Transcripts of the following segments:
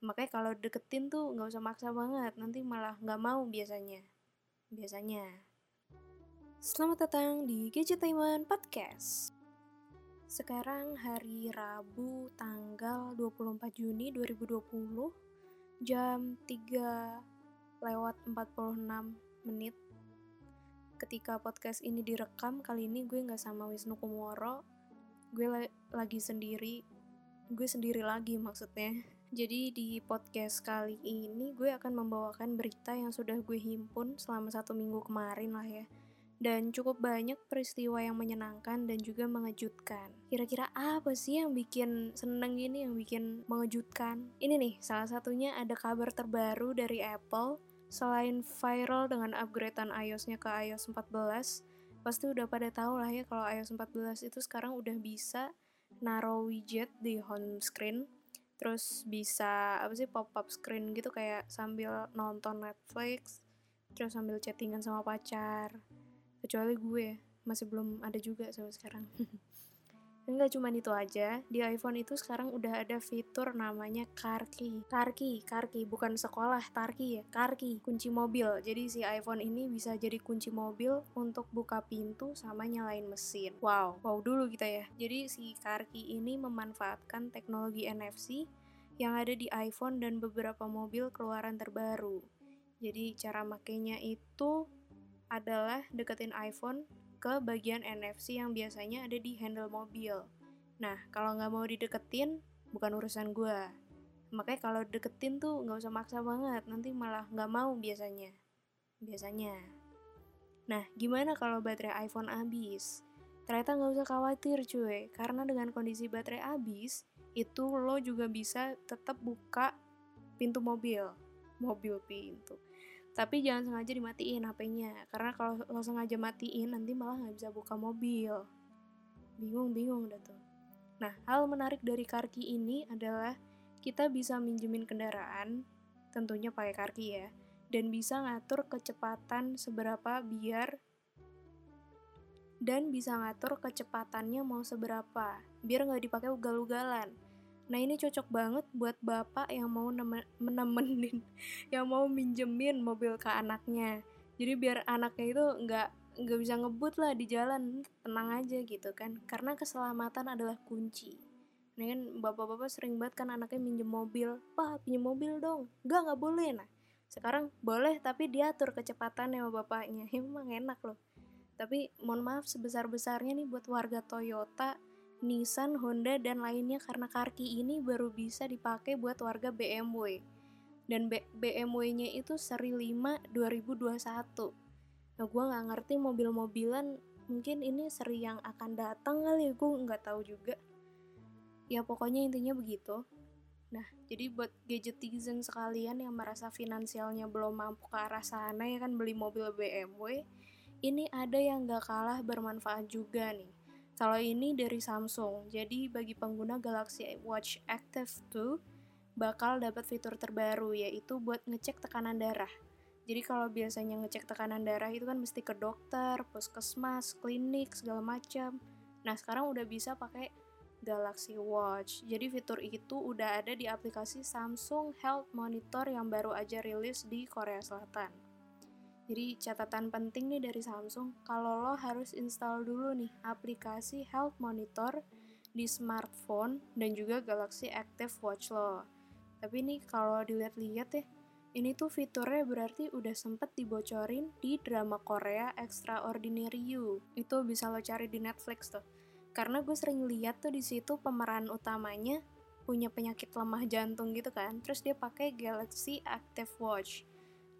Makanya kalau deketin tuh nggak usah maksa banget, nanti malah nggak mau biasanya. Biasanya. Selamat datang di Gadgetainment Podcast. Sekarang hari Rabu tanggal 24 Juni 2020 jam 3 lewat 46 menit ketika podcast ini direkam kali ini gue nggak sama Wisnu Kumoro gue la lagi sendiri gue sendiri lagi maksudnya jadi di podcast kali ini gue akan membawakan berita yang sudah gue himpun selama satu minggu kemarin lah ya. Dan cukup banyak peristiwa yang menyenangkan dan juga mengejutkan. Kira-kira apa sih yang bikin seneng ini, yang bikin mengejutkan? Ini nih, salah satunya ada kabar terbaru dari Apple. Selain viral dengan upgradean iOS-nya ke iOS 14, pasti udah pada tahu lah ya kalau iOS 14 itu sekarang udah bisa naruh widget di home screen terus bisa apa sih pop up screen gitu kayak sambil nonton Netflix terus sambil chattingan sama pacar. Kecuali gue masih belum ada juga sampai sekarang Enggak cuma itu aja, di iPhone itu sekarang udah ada fitur namanya car key. Car key, car key, bukan sekolah, car key ya, car key, kunci mobil. Jadi si iPhone ini bisa jadi kunci mobil untuk buka pintu sama nyalain mesin. Wow, wow dulu kita ya. Jadi si car key ini memanfaatkan teknologi NFC yang ada di iPhone dan beberapa mobil keluaran terbaru. Jadi cara makainya itu adalah deketin iPhone ke bagian NFC yang biasanya ada di handle mobil. Nah, kalau nggak mau dideketin, bukan urusan gue. Makanya kalau deketin tuh nggak usah maksa banget, nanti malah nggak mau biasanya. Biasanya. Nah, gimana kalau baterai iPhone habis? Ternyata nggak usah khawatir cuy, karena dengan kondisi baterai habis, itu lo juga bisa tetap buka pintu mobil. Mobil pintu tapi jangan sengaja dimatiin HP-nya karena kalau lo sengaja matiin nanti malah nggak bisa buka mobil. Bingung-bingung dah tuh. Nah hal menarik dari karki ini adalah kita bisa minjemin kendaraan tentunya pakai karki ya dan bisa ngatur kecepatan seberapa biar dan bisa ngatur kecepatannya mau seberapa biar nggak dipakai ugal-ugalan Nah ini cocok banget buat bapak yang mau menemenin, yang mau minjemin mobil ke anaknya. Jadi biar anaknya itu nggak nggak bisa ngebut lah di jalan, tenang aja gitu kan. Karena keselamatan adalah kunci. Ini kan bapak-bapak sering banget kan anaknya minjem mobil, pak pinjem mobil dong, nggak nggak boleh nah. Sekarang boleh tapi diatur kecepatan sama bapaknya, emang enak loh. Tapi mohon maaf sebesar-besarnya nih buat warga Toyota Nissan, Honda, dan lainnya karena karki ini baru bisa dipakai buat warga BMW. Dan BMW-nya itu seri 5 2021. Nah, gue nggak ngerti mobil-mobilan mungkin ini seri yang akan datang kali ya, gue nggak tahu juga. Ya pokoknya intinya begitu. Nah, jadi buat gadgetizen sekalian yang merasa finansialnya belum mampu ke arah sana ya kan beli mobil BMW, ini ada yang gak kalah bermanfaat juga nih kalau ini dari Samsung, jadi bagi pengguna Galaxy Watch Active 2 bakal dapat fitur terbaru yaitu buat ngecek tekanan darah. Jadi kalau biasanya ngecek tekanan darah itu kan mesti ke dokter, puskesmas, klinik, segala macam. Nah sekarang udah bisa pakai Galaxy Watch. Jadi fitur itu udah ada di aplikasi Samsung Health Monitor yang baru aja rilis di Korea Selatan. Jadi catatan penting nih dari Samsung, kalau lo harus install dulu nih aplikasi Health Monitor di smartphone dan juga Galaxy Active Watch lo. Tapi nih kalau dilihat-lihat ya, ini tuh fiturnya berarti udah sempet dibocorin di drama Korea Extraordinary You. Itu bisa lo cari di Netflix tuh. Karena gue sering lihat tuh di situ pemeran utamanya punya penyakit lemah jantung gitu kan. Terus dia pakai Galaxy Active Watch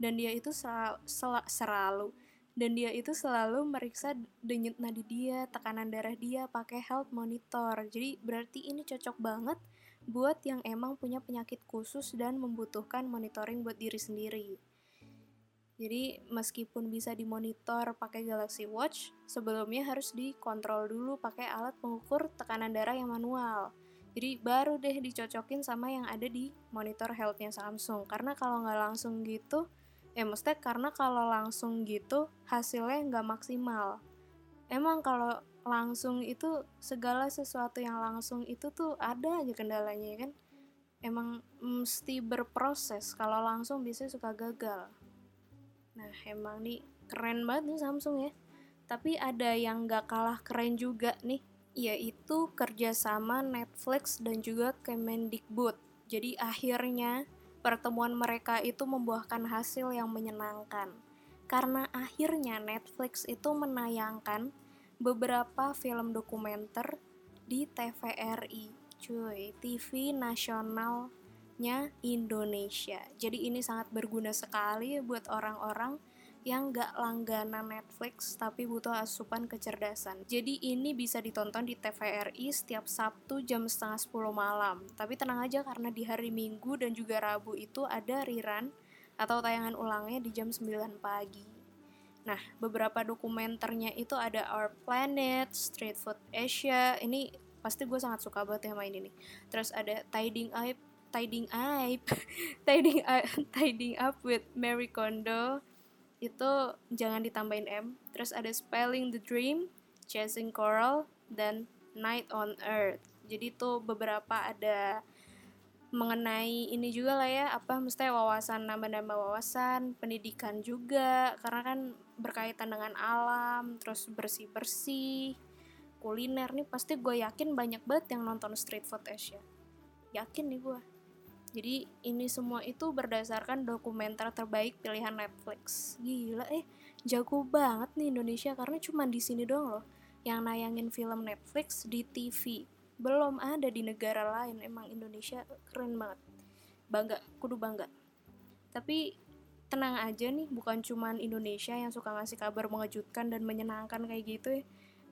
dan dia itu sel, sel, selalu dan dia itu selalu meriksa denyut nadi dia, tekanan darah dia pakai health monitor. Jadi berarti ini cocok banget buat yang emang punya penyakit khusus dan membutuhkan monitoring buat diri sendiri. Jadi meskipun bisa dimonitor pakai Galaxy Watch, sebelumnya harus dikontrol dulu pakai alat pengukur tekanan darah yang manual. Jadi baru deh dicocokin sama yang ada di monitor healthnya Samsung. Karena kalau nggak langsung gitu, ya maksudnya karena kalau langsung gitu hasilnya nggak maksimal. Emang kalau langsung itu segala sesuatu yang langsung itu tuh ada aja kendalanya ya kan? Emang mesti berproses. Kalau langsung bisa suka gagal. Nah emang nih keren banget nih Samsung ya. Tapi ada yang gak kalah keren juga nih yaitu kerjasama Netflix dan juga Kemendikbud. Jadi akhirnya pertemuan mereka itu membuahkan hasil yang menyenangkan. Karena akhirnya Netflix itu menayangkan beberapa film dokumenter di TVRI cuy. TV nasionalnya Indonesia. Jadi ini sangat berguna sekali buat orang-orang yang gak langganan Netflix tapi butuh asupan kecerdasan. Jadi ini bisa ditonton di TVRI setiap Sabtu jam setengah 10 malam. Tapi tenang aja karena di hari Minggu dan juga Rabu itu ada rerun atau tayangan ulangnya di jam 9 pagi. Nah, beberapa dokumenternya itu ada Our Planet, Street Food Asia. Ini pasti gue sangat suka banget ya main ini terus ada Tiding Up Tiding Up Tiding Up Tiding Up with Mary Kondo itu jangan ditambahin M. Terus ada Spelling the Dream Chasing Coral dan Night on Earth. Jadi tuh beberapa ada mengenai ini juga lah ya apa mesti wawasan nambah-nambah wawasan pendidikan juga. Karena kan berkaitan dengan alam terus bersih-bersih kuliner. Nih pasti gue yakin banyak banget yang nonton Street Food Asia yakin nih gue jadi ini semua itu berdasarkan dokumenter terbaik pilihan Netflix. Gila eh jago banget nih Indonesia karena cuma di sini doang loh yang nayangin film Netflix di TV belum ada di negara lain emang Indonesia keren banget. Bangga kudu bangga. Tapi tenang aja nih bukan cuman Indonesia yang suka ngasih kabar mengejutkan dan menyenangkan kayak gitu ya.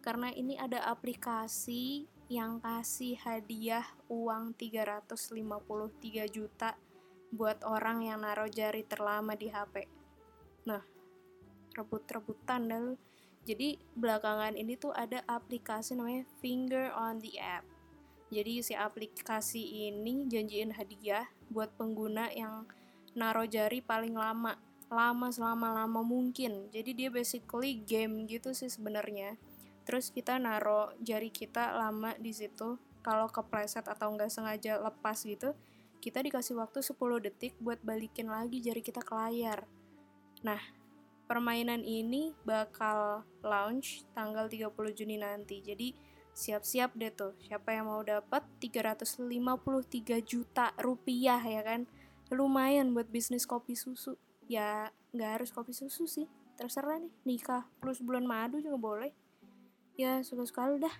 Karena ini ada aplikasi yang kasih hadiah uang 353 juta buat orang yang naruh jari terlama di HP. Nah, rebut-rebutan dah Jadi belakangan ini tuh ada aplikasi namanya Finger on the App. Jadi si aplikasi ini janjiin hadiah buat pengguna yang naruh jari paling lama, lama selama-lama mungkin. Jadi dia basically game gitu sih sebenarnya terus kita naro jari kita lama di situ. Kalau kepleset atau nggak sengaja lepas gitu kita dikasih waktu 10 detik buat balikin lagi jari kita ke layar. Nah permainan ini bakal launch tanggal 30 Juni nanti. Jadi siap-siap deh tuh. Siapa yang mau dapat 353 juta rupiah ya kan? Lumayan buat bisnis kopi susu. Ya nggak harus kopi susu sih. Terserah nih nikah plus bulan madu juga boleh ya suka-suka lu dah.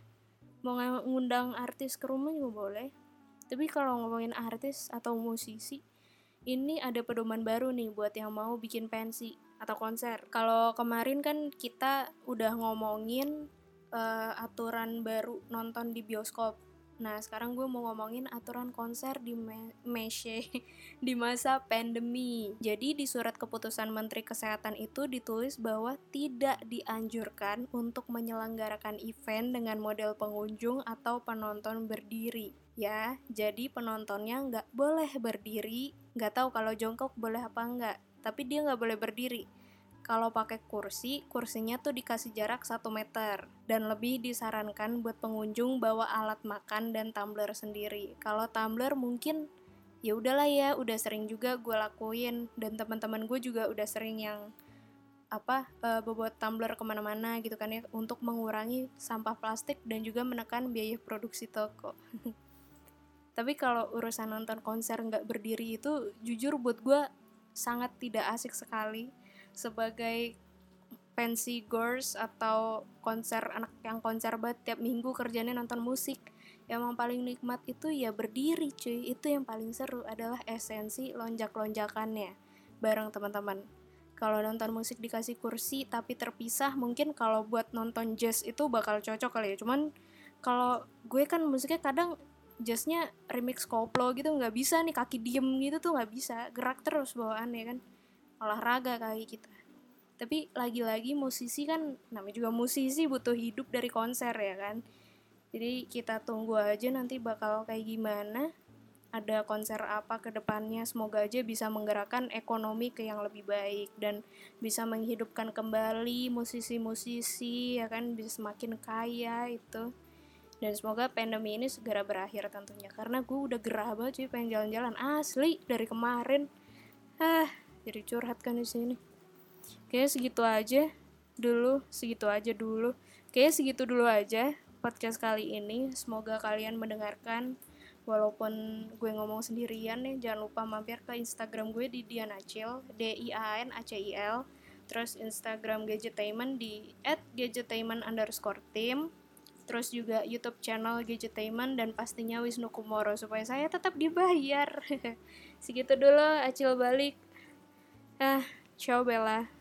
Mau ngundang artis ke rumah juga boleh. Tapi kalau ngomongin artis atau musisi ini ada pedoman baru nih buat yang mau bikin pensi atau konser. Kalau kemarin kan kita udah ngomongin uh, aturan baru nonton di bioskop Nah, sekarang gue mau ngomongin aturan konser di Meshe di masa pandemi. Jadi, di surat keputusan Menteri Kesehatan itu ditulis bahwa tidak dianjurkan untuk menyelenggarakan event dengan model pengunjung atau penonton berdiri. Ya, jadi penontonnya nggak boleh berdiri, nggak tahu kalau jongkok boleh apa nggak, tapi dia nggak boleh berdiri kalau pakai kursi, kursinya tuh dikasih jarak 1 meter. Dan lebih disarankan buat pengunjung bawa alat makan dan tumbler sendiri. Kalau tumbler mungkin ya udahlah ya, udah sering juga gue lakuin. Dan teman-teman gue juga udah sering yang apa uh, bobot tumbler ke mana-mana gitu kan ya untuk mengurangi sampah plastik dan juga menekan biaya produksi toko. Tapi kalau urusan nonton konser nggak berdiri itu jujur buat gue sangat tidak asik sekali sebagai pensi girls atau konser anak yang konser banget tiap minggu kerjanya nonton musik. Yang paling nikmat itu ya berdiri cuy. Itu yang paling seru adalah esensi lonjak-lonjakannya bareng teman-teman. Kalau nonton musik dikasih kursi tapi terpisah mungkin kalau buat nonton jazz itu bakal cocok kali ya. Cuman kalau gue kan musiknya kadang jazznya remix koplo gitu nggak bisa nih kaki diem gitu tuh nggak bisa. Gerak terus bawaan ya kan olahraga kali kita. Tapi lagi-lagi musisi kan namanya juga musisi butuh hidup dari konser ya kan. Jadi kita tunggu aja nanti bakal kayak gimana ada konser apa ke depannya. Semoga aja bisa menggerakkan ekonomi ke yang lebih baik dan bisa menghidupkan kembali musisi-musisi ya kan bisa semakin kaya itu. Dan semoga pandemi ini segera berakhir tentunya karena gue udah gerah banget sih pengen jalan-jalan. Asli dari kemarin. Ah jadi curhat kan di sini. Kayaknya segitu aja dulu segitu aja dulu. Kayaknya segitu dulu aja podcast kali ini. Semoga kalian mendengarkan. Walaupun gue ngomong sendirian nih jangan lupa mampir ke Instagram gue di Dianacil D I A N A C I L. Terus Instagram Gadgetainment di @gadgetainment underscore team. Terus juga YouTube channel Gadgetainment dan pastinya Wisnu Kumoro supaya saya tetap dibayar. Segitu dulu, acil balik. Ah, ciao Bella.